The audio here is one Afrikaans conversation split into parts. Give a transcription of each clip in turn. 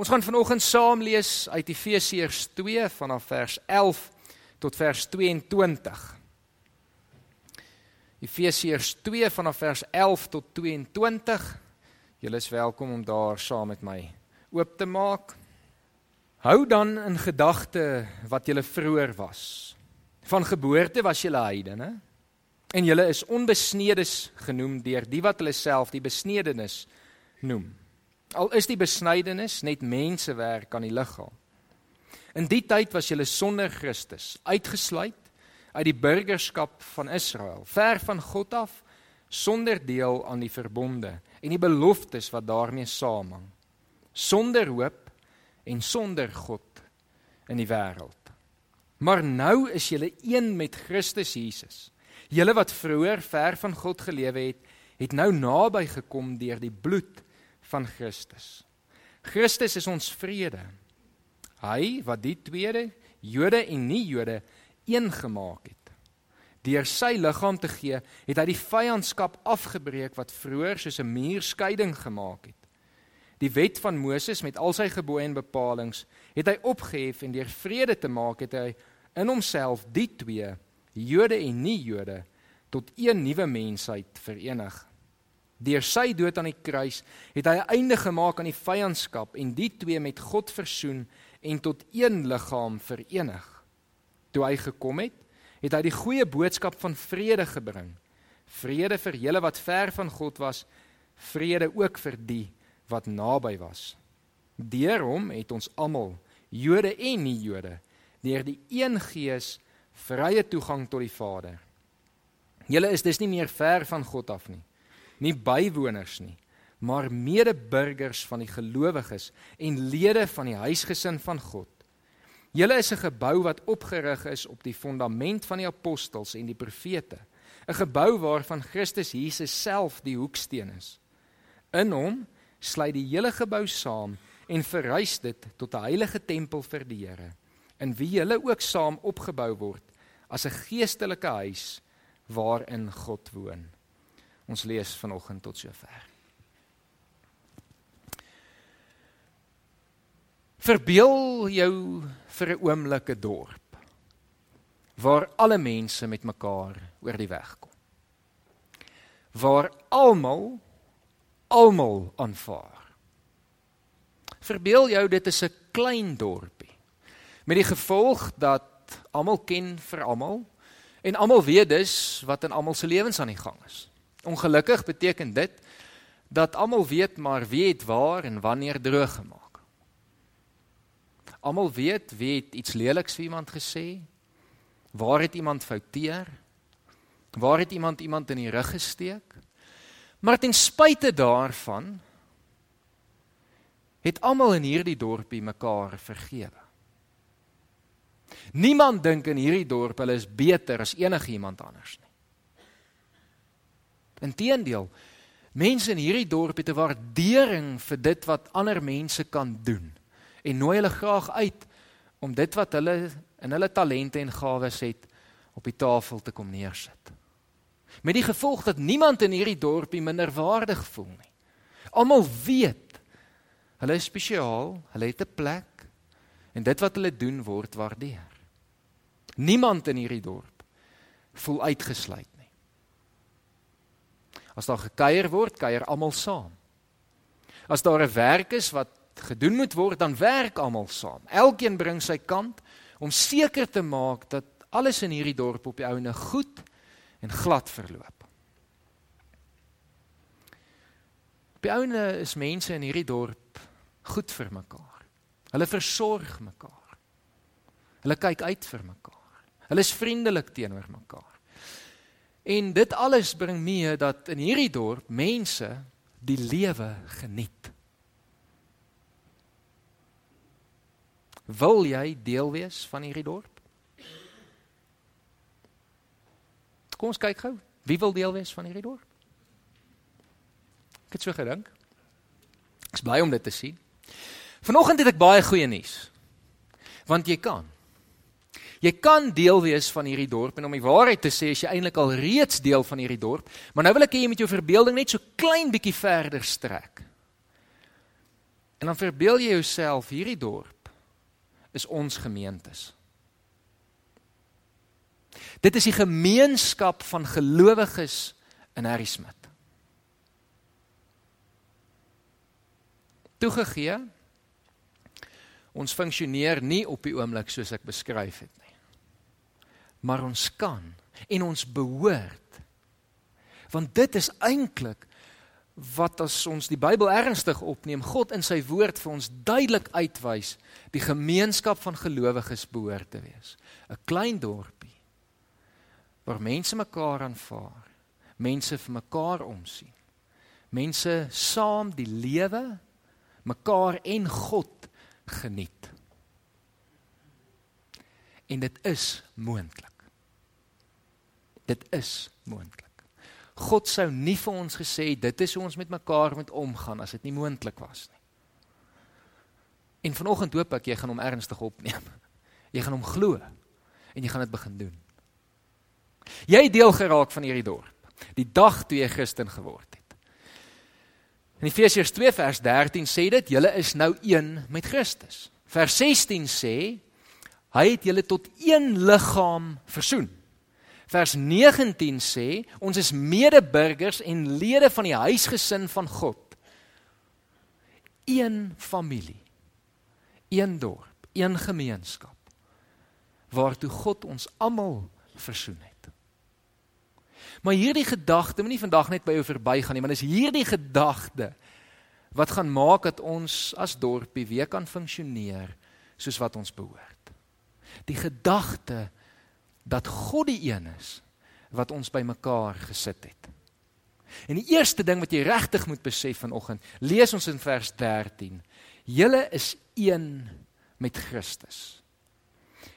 Ons gaan vanoggend saam lees uit Efesiërs 2 vanaf vers 11 tot vers 22. Efesiërs 2 vanaf vers 11 tot 22. Julle is welkom om daar saam met my oop te maak. Hou dan in gedagte wat julle vroeër was. Van geboorte was julle heidene en julle is onbesnedes genoem deur die wat hulle self die besnedenis noem. Al is die besnydenis net mensewerk aan die liggaam. In die tyd was julle sonder Christus, uitgesluit uit die burgerskap van Israel, ver van God af, sonder deel aan die verbonde en die beloftes wat daarmee saamhang. Sonder hoop en sonder God in die wêreld. Maar nou is julle een met Christus Jesus. Julle wat vroeër ver van God gelewe het, het nou naby gekom deur die bloed van Christus. Christus is ons vrede. Hy wat die tweede Jode en nie Jode een gemaak het. Deur sy liggaam te gee, het hy die vyandskap afgebreek wat vroeër soos 'n muur skeiding gemaak het. Die wet van Moses met al sy gebooie en bepalinge het hy opgehef en deur vrede te maak het hy in homself die twee Jode en nie Jode tot een nuwe mensheid verenig. Deur sy dood aan die kruis het hy 'n einde gemaak aan die vyandskap en die twee met God versoen en tot een liggaam verenig. Toe hy gekom het, het hy die goeie boodskap van vrede gebring. Vrede vir julle wat ver van God was, vrede ook vir die wat naby was. Deur hom het ons almal, Jode en nie Jode, deur die een Gees vrye toegang tot die Vader. Julle is dus nie meer ver van God af nie nie bywoners nie, maar medeburgers van die gelowiges en lede van die huisgesin van God. Julle is 'n gebou wat opgerig is op die fondament van die apostels en die profete, 'n gebou waarvan Christus Jesus self die hoeksteen is. In hom sluit die hele gebou saam en verrys dit tot 'n heilige tempel vir die Here, in wie julle ook saam opgebou word as 'n geestelike huis waarin God woon. Ons lees vanoggend tot sover. Verbeel jou vir 'n oomblik 'n dorp waar alle mense met mekaar oor die weg kom. Waar almal almal aanvaar. Verbeel jou dit is 'n klein dorpie met die gevolg dat almal ken vir almal en almal weet dus wat in almal se lewens aan die gang is. Ongelukkig beteken dit dat almal weet maar wie het waar en wanneer droog gemaak. Almal weet wie het iets leliks vir iemand gesê? Waar het iemand fouteer? Waar het iemand iemand in die rug gesteek? Maar ten spyte daarvan het almal in hierdie dorpie mekaar vergewe. Niemand dink in hierdie dorp hulle is beter as enigiemand anders nie. Inteendeel, mense in hierdie dorp het 'n waardering vir dit wat ander mense kan doen en nooi hulle graag uit om dit wat hulle in hulle talente en gawes het op die tafel te kom neersit. Met die gevolg dat niemand in hierdie dorpie minderwaardig voel nie. Almal weet hulle is spesiaal, hulle het 'n plek en dit wat hulle doen word waardeer. Niemand in hierdie dorp voel uitgesluit As daar gekuier word, kuier almal saam. As daar 'n werk is wat gedoen moet word, dan werk almal saam. Elkeen bring sy kant om seker te maak dat alles in hierdie dorp op die ouene goed en glad verloop. Op die ouene is mense in hierdie dorp goed vir mekaar. Hulle versorg mekaar. Hulle kyk uit vir mekaar. Hulle is vriendelik teenoor mekaar. En dit alles bring mee dat in hierdie dorp mense die lewe geniet. Wil jy deel wees van hierdie dorp? Kom ons kyk gou. Wie wil deel wees van hierdie dorp? Ek het so gedink. Ek is bly om dit te sien. Vanoggend het ek baie goeie nuus. Want jy kan Jy kan deel wees van hierdie dorp en om die waarheid te sê, as jy eintlik al reeds deel van hierdie dorp, maar nou wil ek hê jy met jou verbeelding net so klein bietjie verder strek. En dan verbeel jy jouself hierdie dorp is ons gemeentes. Dit is die gemeenskap van gelowiges in Harrismith. Toegegee ons funksioneer nie op die oomblik soos ek beskryf het nie. Maar ons kan en ons behoort. Want dit is eintlik wat as ons die Bybel ernstig opneem, God in sy woord vir ons duidelik uitwys, die gemeenskap van gelowiges behoort te wees. 'n Klein dorpie waar mense mekaar aanvaar, mense vir mekaar omsien. Mense saam die lewe mekaar en God geniet. En dit is moontlik. Dit is moontlik. God sou nie vir ons gesê dit is hoe ons met mekaar moet omgaan as dit nie moontlik was nie. En vanoggend hoop ek jy gaan hom ernstig opneem. Jy gaan hom glo en jy gaan dit begin doen. Jy deel geraak van hierdie dorp die dag toe jy Christen geword het. In Efesiërs 2 vers 13 sê dit julle is nou een met Christus. Vers 16 sê hy het julle tot een liggaam versoen. Vers 19 sê ons is medeburgers en lede van die huisgesin van God. Een familie. Een dorp, een gemeenskap waartoe God ons almal versoen het. Maar hierdie gedagte moenie vandag net by jou verbygaan nie, maar dis hierdie gedagte wat gaan maak dat ons as dorpie weer kan funksioneer soos wat ons behoort. Die gedagte dat God die een is wat ons bymekaar gesit het. En die eerste ding wat jy regtig moet besef vanoggend, lees ons in vers 13. Julle is een met Christus.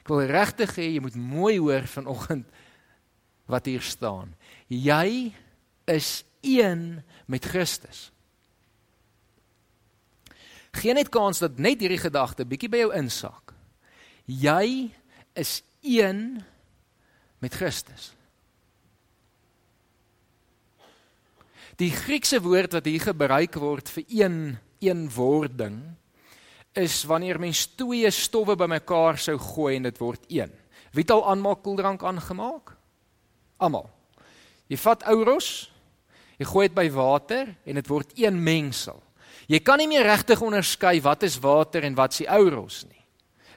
Ek wil regtig hê jy moet mooi hoor vanoggend wat hier staan. Jy is een met Christus. Geen net kans dat net hierdie gedagte bietjie by jou insak. Jy is een met Christus. Die Griekse woord wat hier gebruik word vir een eenwording is wanneer mens twee stowwe bymekaar sou gooi en dit word een. Wie het al aanmaakkoeldrank aangemaak? Almal. Jy vat ouros, jy gooi dit by water en dit word een mengsel. Jy kan nie meer regtig onderskei wat is water en wat is ouros nie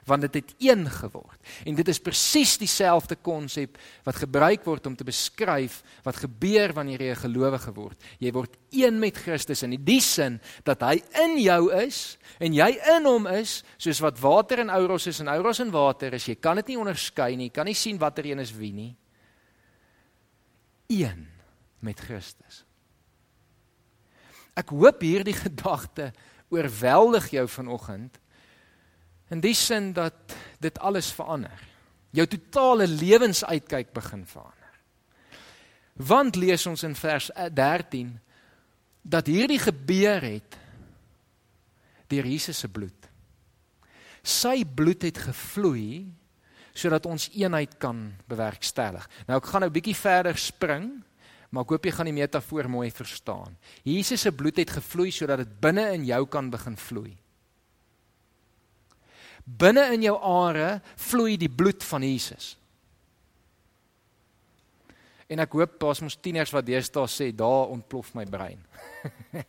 want dit het een geword. En dit is presies dieselfde konsep wat gebruik word om te beskryf wat gebeur wanneer jy 'n gelowige word. Jy word een met Christus in die sin dat hy in jou is en jy in hom is, soos wat water en ouros is en ouros en water is. Jy kan dit nie onderskei nie. Jy kan nie sien watter een is wie nie. Een met Christus. Ek hoop hierdie gedagte oorweldig jou vanoggend In die sin dat dit alles verander. Jou totale lewensuitkyk begin verander. Want lees ons in vers 13 dat hierdie gebeur het deur Jesus se bloed. Sy bloed het gevloei sodat ons eenheid kan bewerkstellig. Nou ek gaan nou bietjie verder spring, maar ek hoop jy gaan die metafoor mooi verstaan. Jesus se bloed het gevloei sodat dit binne in jou kan begin vloei. Binne in jou are vloei die bloed van Jesus. En ek hoop pas mos tieners wat deesdae sê daar ontplof my brein.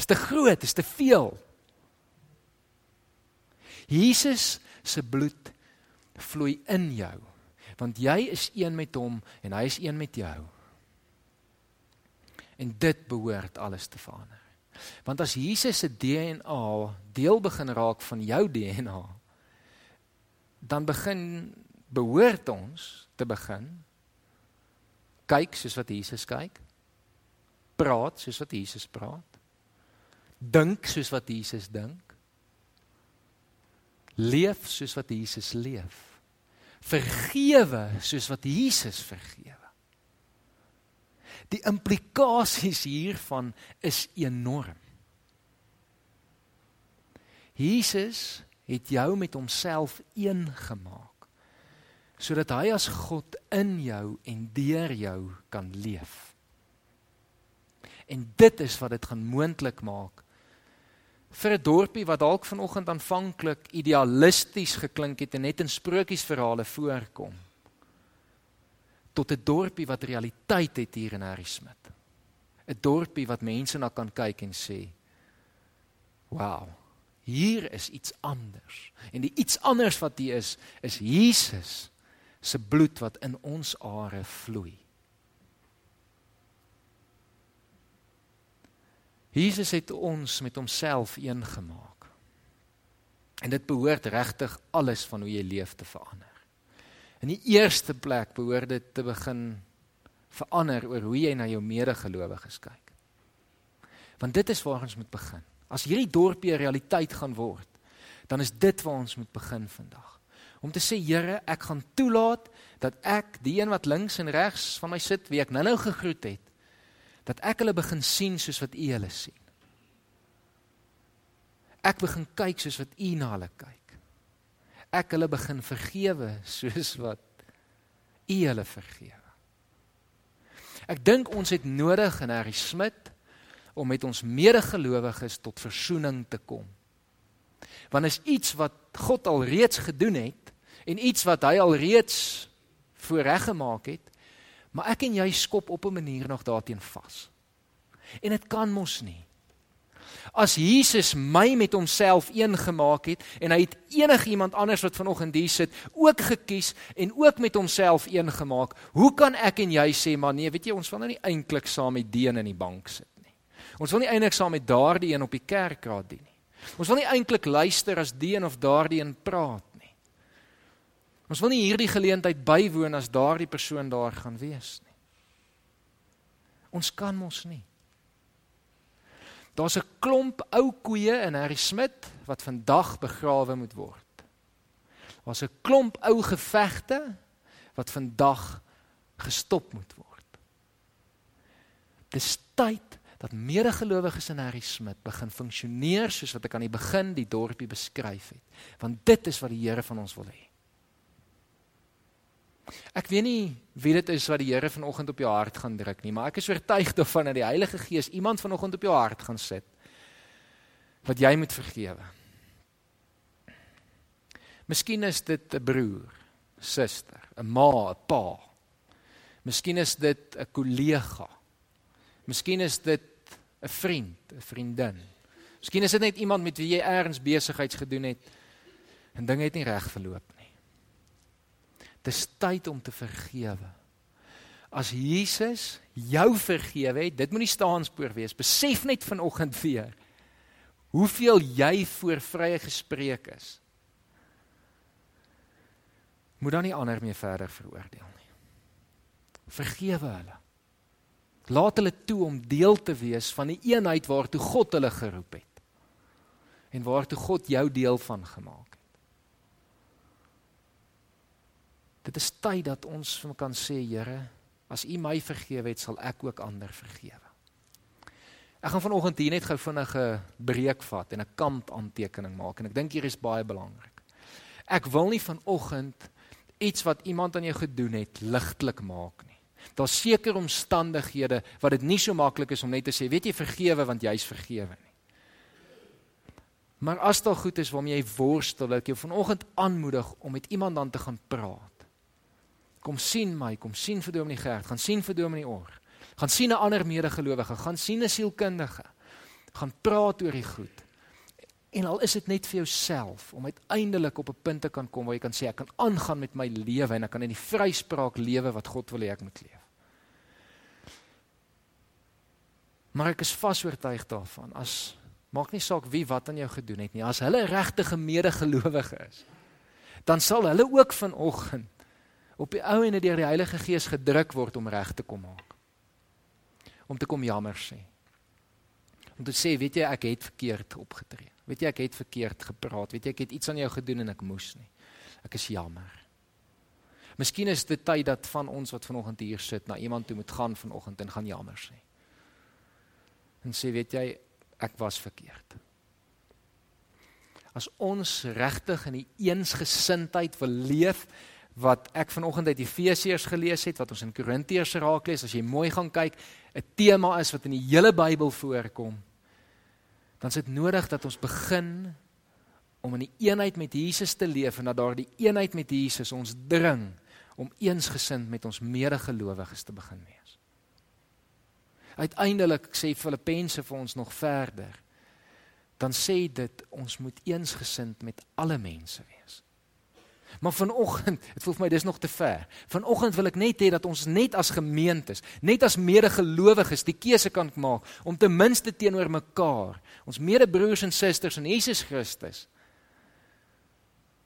is te groot, is te veel. Jesus se bloed vloei in jou want jy is een met hom en hy is een met jou. En dit behoort alles te verander. Want as Jesus se DNA deel begin raak van jou DNA, dan begin behoort ons te begin kyk soos wat Jesus kyk. Praat soos wat Jesus praat. Dink soos wat Jesus dink. Leef soos wat Jesus leef. Vergewe soos wat Jesus vergewe. Die implikasies hiervan is enorm. Jesus het jou met homself een gemaak sodat hy as God in jou en deur jou kan leef. En dit is wat dit gaan moontlik maak vir 'n dorpie wat dalk vanoggend aanvanklik idealisties geklink het en net in sprokiesverhale voorkom tot 'n dorpie wat realiteit het hier in Harrismith. 'n Dorpie wat mense na kan kyk en sê: "Wow, hier is iets anders." En die iets anders wat hier is, is Jesus se bloed wat in ons are vloei. Jesus het ons met homself een gemaak. En dit behoort regtig alles van hoe jy leef te verander. In die eerste plek behoort dit te begin verander oor hoe jy na jou medegelowiges kyk. Want dit is waar ons moet begin. As hierdie dorpie 'n realiteit gaan word, dan is dit waar ons moet begin vandag. Om te sê Here, ek gaan toelaat dat ek die een wat links en regs van my sit, wie ek nou-nou gegroet het, dat ek hulle begin sien soos wat U hulle sien. Ek begin kyk soos wat U na hulle kyk. Ek hulle begin vergewe soos wat U hulle vergewe. Ek dink ons het nodig in Harry Smit om met ons medegelowiges tot verzoening te kom. Want is iets wat God al reeds gedoen het en iets wat hy al reeds voorreggemaak het, Maar ek en jy skop op 'n manier nog daarteen vas. En dit kan mos nie. As Jesus my met homself een gemaak het en hy het enigiemand anders wat vanoggend hier sit ook gekies en ook met homself een gemaak, hoe kan ek en jy sê maar nee, weet jy, ons wil nou nie eintlik saam met Deen in die bank sit nie. Ons wil nie eintlik saam met daardie een op die kerkraad dien nie. Ons wil nie eintlik luister as Deen of daardie een praat Ons wil nie hierdie geleentheid bywoon as daardie persoon daar gaan wees nie. Ons kan mos nie. Daar's 'n klomp ou koeie in Harry Smit wat vandag begrawe moet word. Daar's 'n klomp ou gevegte wat vandag gestop moet word. Dis tyd dat medegelowiges in Harry Smit begin funksioneer soos wat ek aan die begin die dorpie beskryf het, want dit is wat die Here van ons wil hê. Ek weet nie wie dit is wat die Here vanoggend op jou hart gaan druk nie, maar ek is oortuig daarvan dat die Heilige Gees iemand vanoggend op jou hart gaan sit wat jy moet vergewe. Miskien is dit 'n broer, suster, 'n ma, 'n pa. Miskien is dit 'n kollega. Miskien is dit 'n vriend, 'n vriendin. Miskien is dit net iemand met wie jy eers besigheids gedoen het en dinge het nie reg verloop nie. Dis tyd om te vergewe. As Jesus jou vergewe het, dit moenie staanspoor wees. Besef net vanoggend weer hoeveel jy voor vrye gespreek is. Moet dan nie ander meer verder veroordeel nie. Vergewe hulle. Laat hulle toe om deel te wees van die eenheid waartoe God hulle geroep het. En waartoe God jou deel van gemaak het. Dit is tyd dat ons vir kan sê Here, as U my vergewe het, sal ek ook ander vergewe. Ek gaan vanoggend hier net gou vinnige breek vat en 'n kant aantekening maak en ek dink hier is baie belangrik. Ek wil nie vanoggend iets wat iemand aan jou gedoen het ligtelik maak nie. Daar's seker omstandighede wat dit nie so maklik is om net te sê, weet jy vergewe want jy's vergewe nie. Maar as dit goed is waarmee jy worstel, ek jou vanoggend aanmoedig om met iemand dan te gaan praat kom sien my, kom sien vir Dominee Gert, gaan sien vir Dominee Or. Gaan sien 'n ander medegelowige, gaan sien 'n sielkundige. Gaan praat oor die goed. En al is dit net vir jouself om uiteindelik op 'n punt te kan kom waar jy kan sê ek kan aangaan met my lewe en ek kan in die vryspraak lewe wat God wil hê ek moet leef. Maar ek is vasoortuig daarvan as maak nie saak wie wat aan jou gedoen het nie, as hulle regtige medegelowige is, dan sal hulle ook vanoggend op die ou en deur die Heilige Gees gedruk word om reg te kom maak. Om te kom jammer sê. Om te sê, weet jy, ek het verkeerd opgetree. Weet jy, ek het verkeerd gepraat. Weet jy, ek het iets aan jou gedoen en ek moes nie. Ek is jammer. Miskien is dit tyd dat van ons wat vanoggend hier sit na iemand toe moet gaan vanoggend en gaan jammer sê. En sê, weet jy, ek was verkeerd. As ons regtig in die eensgesindheid wil leef, wat ek vanoggend uit Efesiërs gelees het, wat ons in Korintiërs raak lees, as jy mooi gaan kyk, 'n tema is wat in die hele Bybel voorkom. dan is dit nodig dat ons begin om in die eenheid met Jesus te leef en dat daardie eenheid met Jesus ons dring om eensgesind met ons medegelowiges te begin wees. Uiteindelik sê Filippense vir ons nog verder. Dan sê dit ons moet eensgesind met alle mense wees. Maar vanoggend, dit voel vir my dis nog te ver. Vanoggend wil ek net hê dat ons net as gemeentes, net as medegelowiges die keuse kan maak om ten minste teenoor mekaar, ons medebroers en susters in Jesus Christus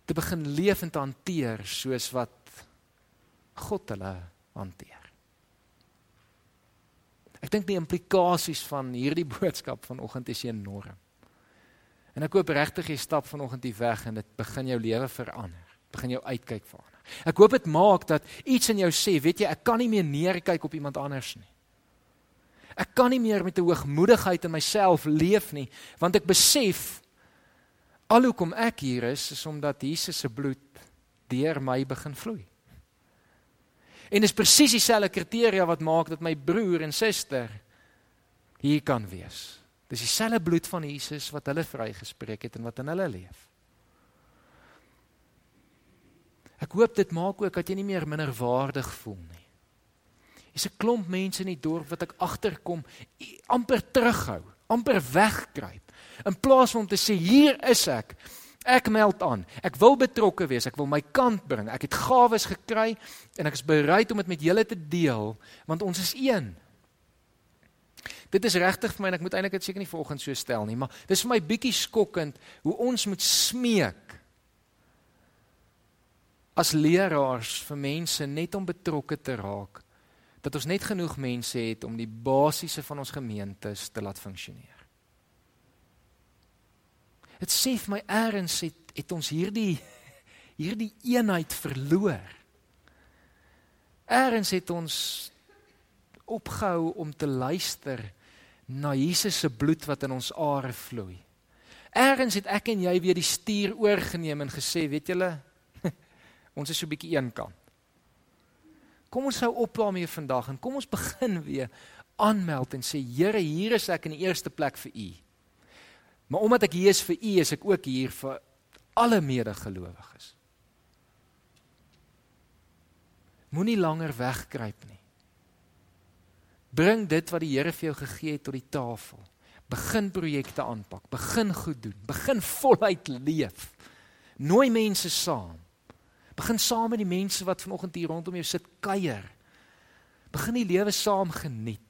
te begin leef en te hanteer soos wat God hulle hanteer. Ek dink die implikasies van hierdie boodskap vanoggend is enorm. En ek hoop regtig jy stap vanoggend hier weg en dit begin jou lewe verander begin jou uitkyk verander. Ek hoop dit maak dat iets in jou sê, weet jy, ek kan nie meer neerkyk op iemand anders nie. Ek kan nie meer met 'n hoogmoedigheid in myself leef nie, want ek besef al hoekom ek hier is, is omdat Jesus se bloed deur my begin vloei. En dis presies dieselfde kriteria wat maak dat my broer en suster hier kan wees. Dis dieselfde bloed van Jesus wat hulle vrygespreek het en wat in hulle leef. Ek hoop dit maak ook dat jy nie meer minderwaardig voel nie. Dis 'n klomp mense in die dorp wat ek agterkom amper terughou, amper wegkruip. In plaas van om te sê hier is ek. Ek meld aan. Ek wil betrokke wees. Ek wil my kant bring. Ek het gawes gekry en ek is bereid om dit met julle te deel want ons is een. Dit is regtig vir my en ek moet eintlik dit seker nie vanoggend so stel nie, maar dis vir my bietjie skokkend hoe ons moet smeek as leraars vir mense net om betrokke te raak dat ons net genoeg mense het om die basiese van ons gemeentes te laat funksioneer. Dit sê vir my eers het het ons hierdie hierdie eenheid verloor. Eers het ons opgehou om te luister na Jesus se bloed wat in ons are vloei. Eers het ek en jy weer die stuur oorgeneem en gesê, weet julle, Ons is so bietjie eenkant. Kom ons hou op daarmee vandag en kom ons begin weer aanmeld en sê Here, hier is ek in die eerste plek vir U. Maar omdat ek hier is vir U, is ek ook hier vir alle medegelowiges. Moenie langer wegkruip nie. Bring dit wat die Here vir jou gegee het tot die tafel. Begin projekte aanpak, begin goed doen, begin voluit leef. Nooi mense saam. Begin saam met die mense wat vanoggend hier rondom jou sit kuier. Begin die lewe saam geniet.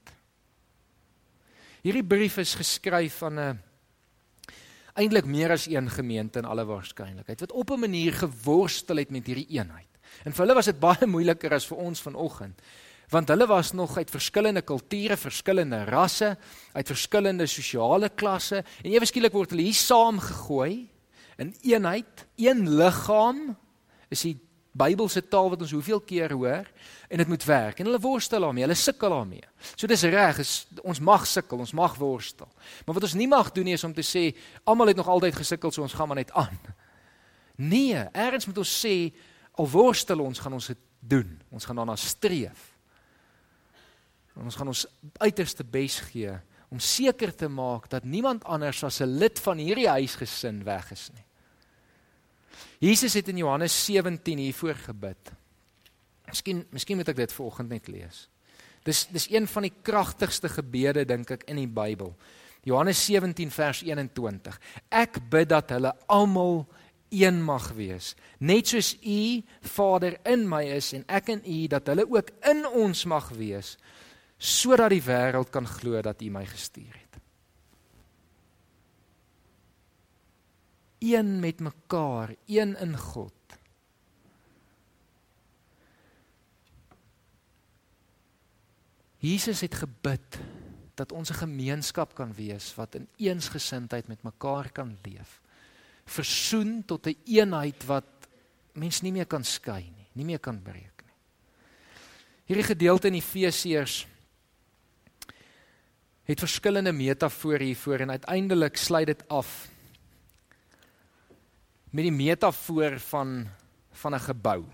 Hierdie brief is geskryf aan 'n eintlik meer as een gemeente in alle waarskynlikheid wat op 'n manier geworstel het met hierdie eenheid. En vir hulle was dit baie moeiliker as vir ons vanoggend want hulle was nog uit verskillende kulture, verskillende rasse, uit verskillende sosiale klasse en ewe skielik word hulle hier saamgegooi in eenheid, een liggaam is die Bybelse taal wat ons hoeveel keer hoor en dit moet werk en hulle worstel daarmee, hulle sukkel daarmee. So dis reg, is ons mag sukkel, ons mag worstel. Maar wat ons nie mag doen nie is om te sê almal het nog altyd gesukkel, so ons gaan maar net aan. Nee, eers moet ons sê al worstel ons, gaan ons dit doen. Ons gaan daarna streef. En ons gaan ons uiterste bes gee om seker te maak dat niemand anders as 'n lid van hierdie huisgesin weg is nie. Jesus het in Johannes 17 hiervoor gebid. Miskien miskien moet ek dit vanoggend net lees. Dis dis een van die kragtigste gebede dink ek in die Bybel. Johannes 17 vers 21. Ek bid dat hulle almal een mag wees, net soos U Vader in my is en ek in U dat hulle ook in ons mag wees, sodat die wêreld kan glo dat U my gestuur het. Een met mekaar, een in God. Jesus het gebid dat ons 'n gemeenskap kan wees wat in eensgesindheid met mekaar kan leef. Versoen tot 'n een eenheid wat mens nie meer kan skei nie, nie meer kan breek nie. Hierdie gedeelte in Efesiërs het verskillende metafore hiervoor en uiteindelik sluit dit af met die metafoor van van 'n gebou.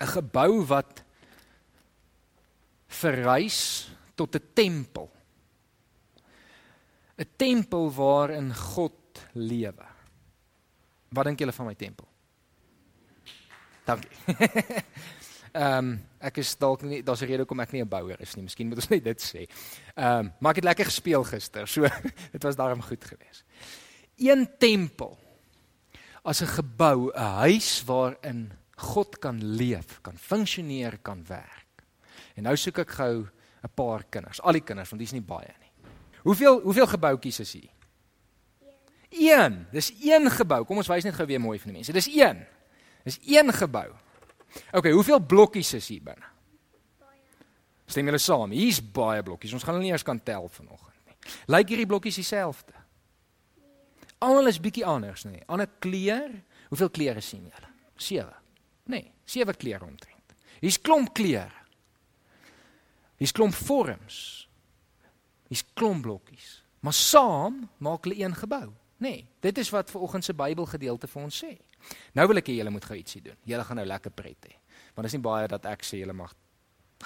'n Gebou wat verrys tot 'n tempel. 'n tempel waarin God lewe. Wat dink julle van my tempel? Dankie. Ehm um, ek is dalk nie daar's 'n rede hoekom ek nie 'n bouer is nie. Miskien moet ons net dit sê. Ehm um, maar ek het lekker gespeel gister. So dit was daarom goed geweest. Een tempel as 'n gebou, 'n huis waarin God kan leef, kan funksioneer, kan werk. En nou soek ek gou 'n paar kinders, al die kinders want dis nie baie nie. Hoeveel hoeveel gebouetjies is hier? Een. Dis een gebou. Kom ons wys net gou weer mooi vir die mense. Dis een. Dis een gebou. OK, hoeveel blokkies is hier binne? Baie. Stem julle saam? Hier's baie blokkies. Ons gaan hulle nie eers kan tel vanoggend nie. Lyk hierdie blokkies dieselfde? Almal is bietjie anders, nê? Nee. Ander kleur. Hoeveel kleure sien julle? 7. Nee, 7 kleure omtrent. Hier's klomp kleure. Hier's klomp vorms. Hier's klomp blokkies. Maar saam maak hulle een gebou. Nee, dit is wat vanoggend se Bybelgedeelte vir ons sê. Nou wil ek hê julle moet gou ietsie doen. Julle gaan nou lekker pret hê. Want dit is nie baie dat ek sê julle mag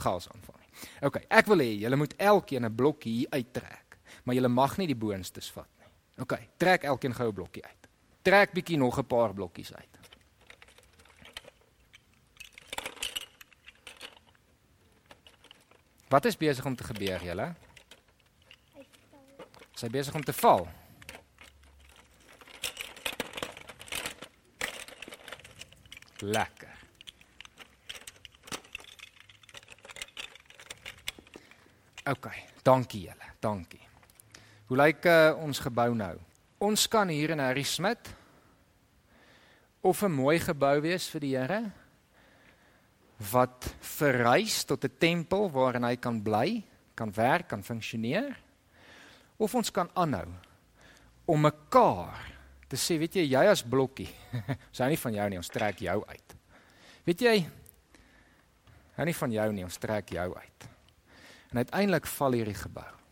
gas aanvang nie. OK, ek wil hê julle moet elkeen 'n blokkie hier uittrek, maar julle mag nie die boonstes vat nie. OK, trek elkeen gou 'n blokkie uit. Trek bietjie nog 'n paar blokkies uit. Wat is besig om te gebeur, julle? Sy besig om te val. Lekker. OK, dankie julle. Dankie. Hoe lyk uh, ons gebou nou? Ons kan hier in Harry Smit of 'n mooi gebou wees vir die Here wat verrys tot 'n tempel waarin hy kan bly, kan werk, kan funksioneer. Of ons kan aanhou om mekaar te sê, weet jy, jy as blokkie, ons hou nie van jou nie, ons trek jou uit. Weet jy, hou nie van jou nie, ons trek jou uit. En uiteindelik val hierdie gebou.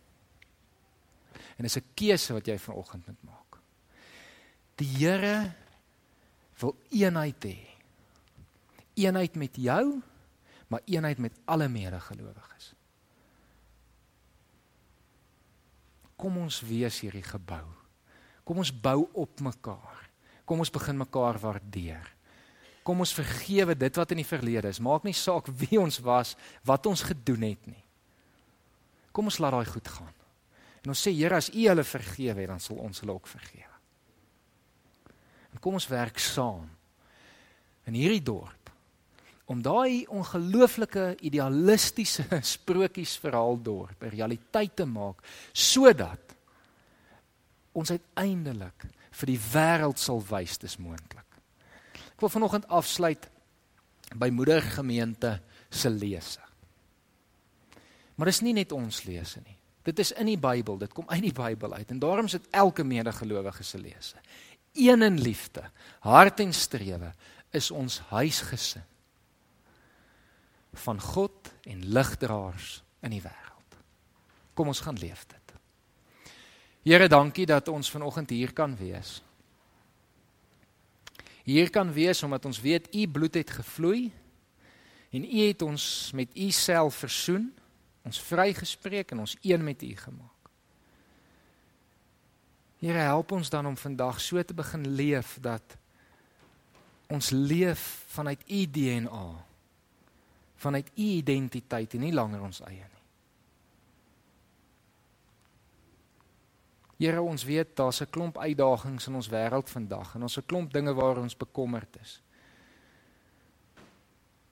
En dis 'n keuse wat jy vanoggend moet maak. Die Here wil eenheid hê. Eenheid met jou, maar eenheid met alle medegelowiges. Kom ons wees hierdie gebou. Kom ons bou op mekaar. Kom ons begin mekaar waardeer. Kom ons vergewe dit wat in die verlede is. Maak nie saak wie ons was, wat ons gedoen het nie. Kom ons laat daai goed gaan. En ons sê Here, as U hulle vergewe het, dan sal ons hulle ook vergewe. En kom ons werk saam in hierdie dorp om daai ongelooflike idealistiese sprokiesverhaal dorp 'n realiteit te maak sodat ons uiteindelik vir die wêreld sal wys dis moontlik. Ek wil vanoggend afsluit by moedergemeente se lese. Maar dis nie net ons lese nie. Dit is in die Bybel, dit kom uit die Bybel uit en daarom is dit elke medegelowige se lese. Een in liefde, hart en strewe is ons huisgesin van God en ligdraers in die wêreld. Kom ons gaan leef dit. Here, dankie dat ons vanoggend hier kan wees. Hier kan wees omdat ons weet u bloed het gevloei en u het ons met u self versoen, ons vrygespreek en ons een met u gemaak. Here, help ons dan om vandag so te begin leef dat ons leef vanuit u DNA, vanuit u identiteit en nie langer ons eie nie. Here ons weet daar's 'n klomp uitdagings in ons wêreld vandag en ons 'n klomp dinge waar ons bekommerd is.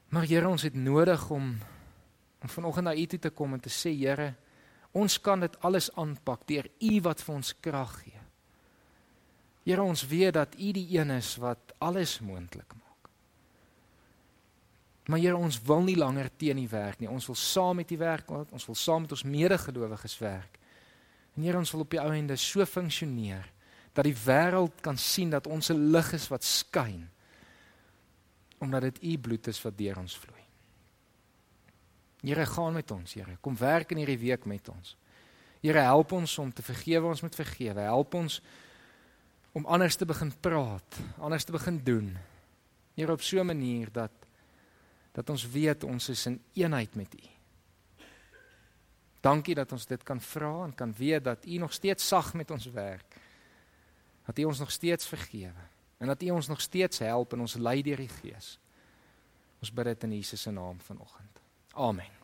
Maar Here ons het nodig om om vanoggend na U toe te kom en te sê Here, ons kan dit alles aanpak deur U wat vir ons krag gee. Here ons weet dat U die een is wat alles moontlik maak. Maar Here ons wil nie langer teen U werk nie. Ons wil saam met U werk, ons wil saam met ons medegelowiges werk. En Here ons wil op die ou ende so funksioneer dat die wêreld kan sien dat ons 'n lig is wat skyn omdat dit u bloed is wat deur ons vloei. Here gaan met ons, Here. Kom werk in hierdie week met ons. Here help ons om te vergewe, ons moet vergewe. Help ons om anders te begin praat, anders te begin doen. Here op so 'n manier dat dat ons weet ons is in eenheid met U. Dankie dat ons dit kan vra en kan weet dat U nog steeds sag met ons werk. Dat U ons nog steeds vergewe en dat U ons nog steeds help en ons lei deur die Gees. Ons bid dit in Jesus se naam vanoggend. Amen.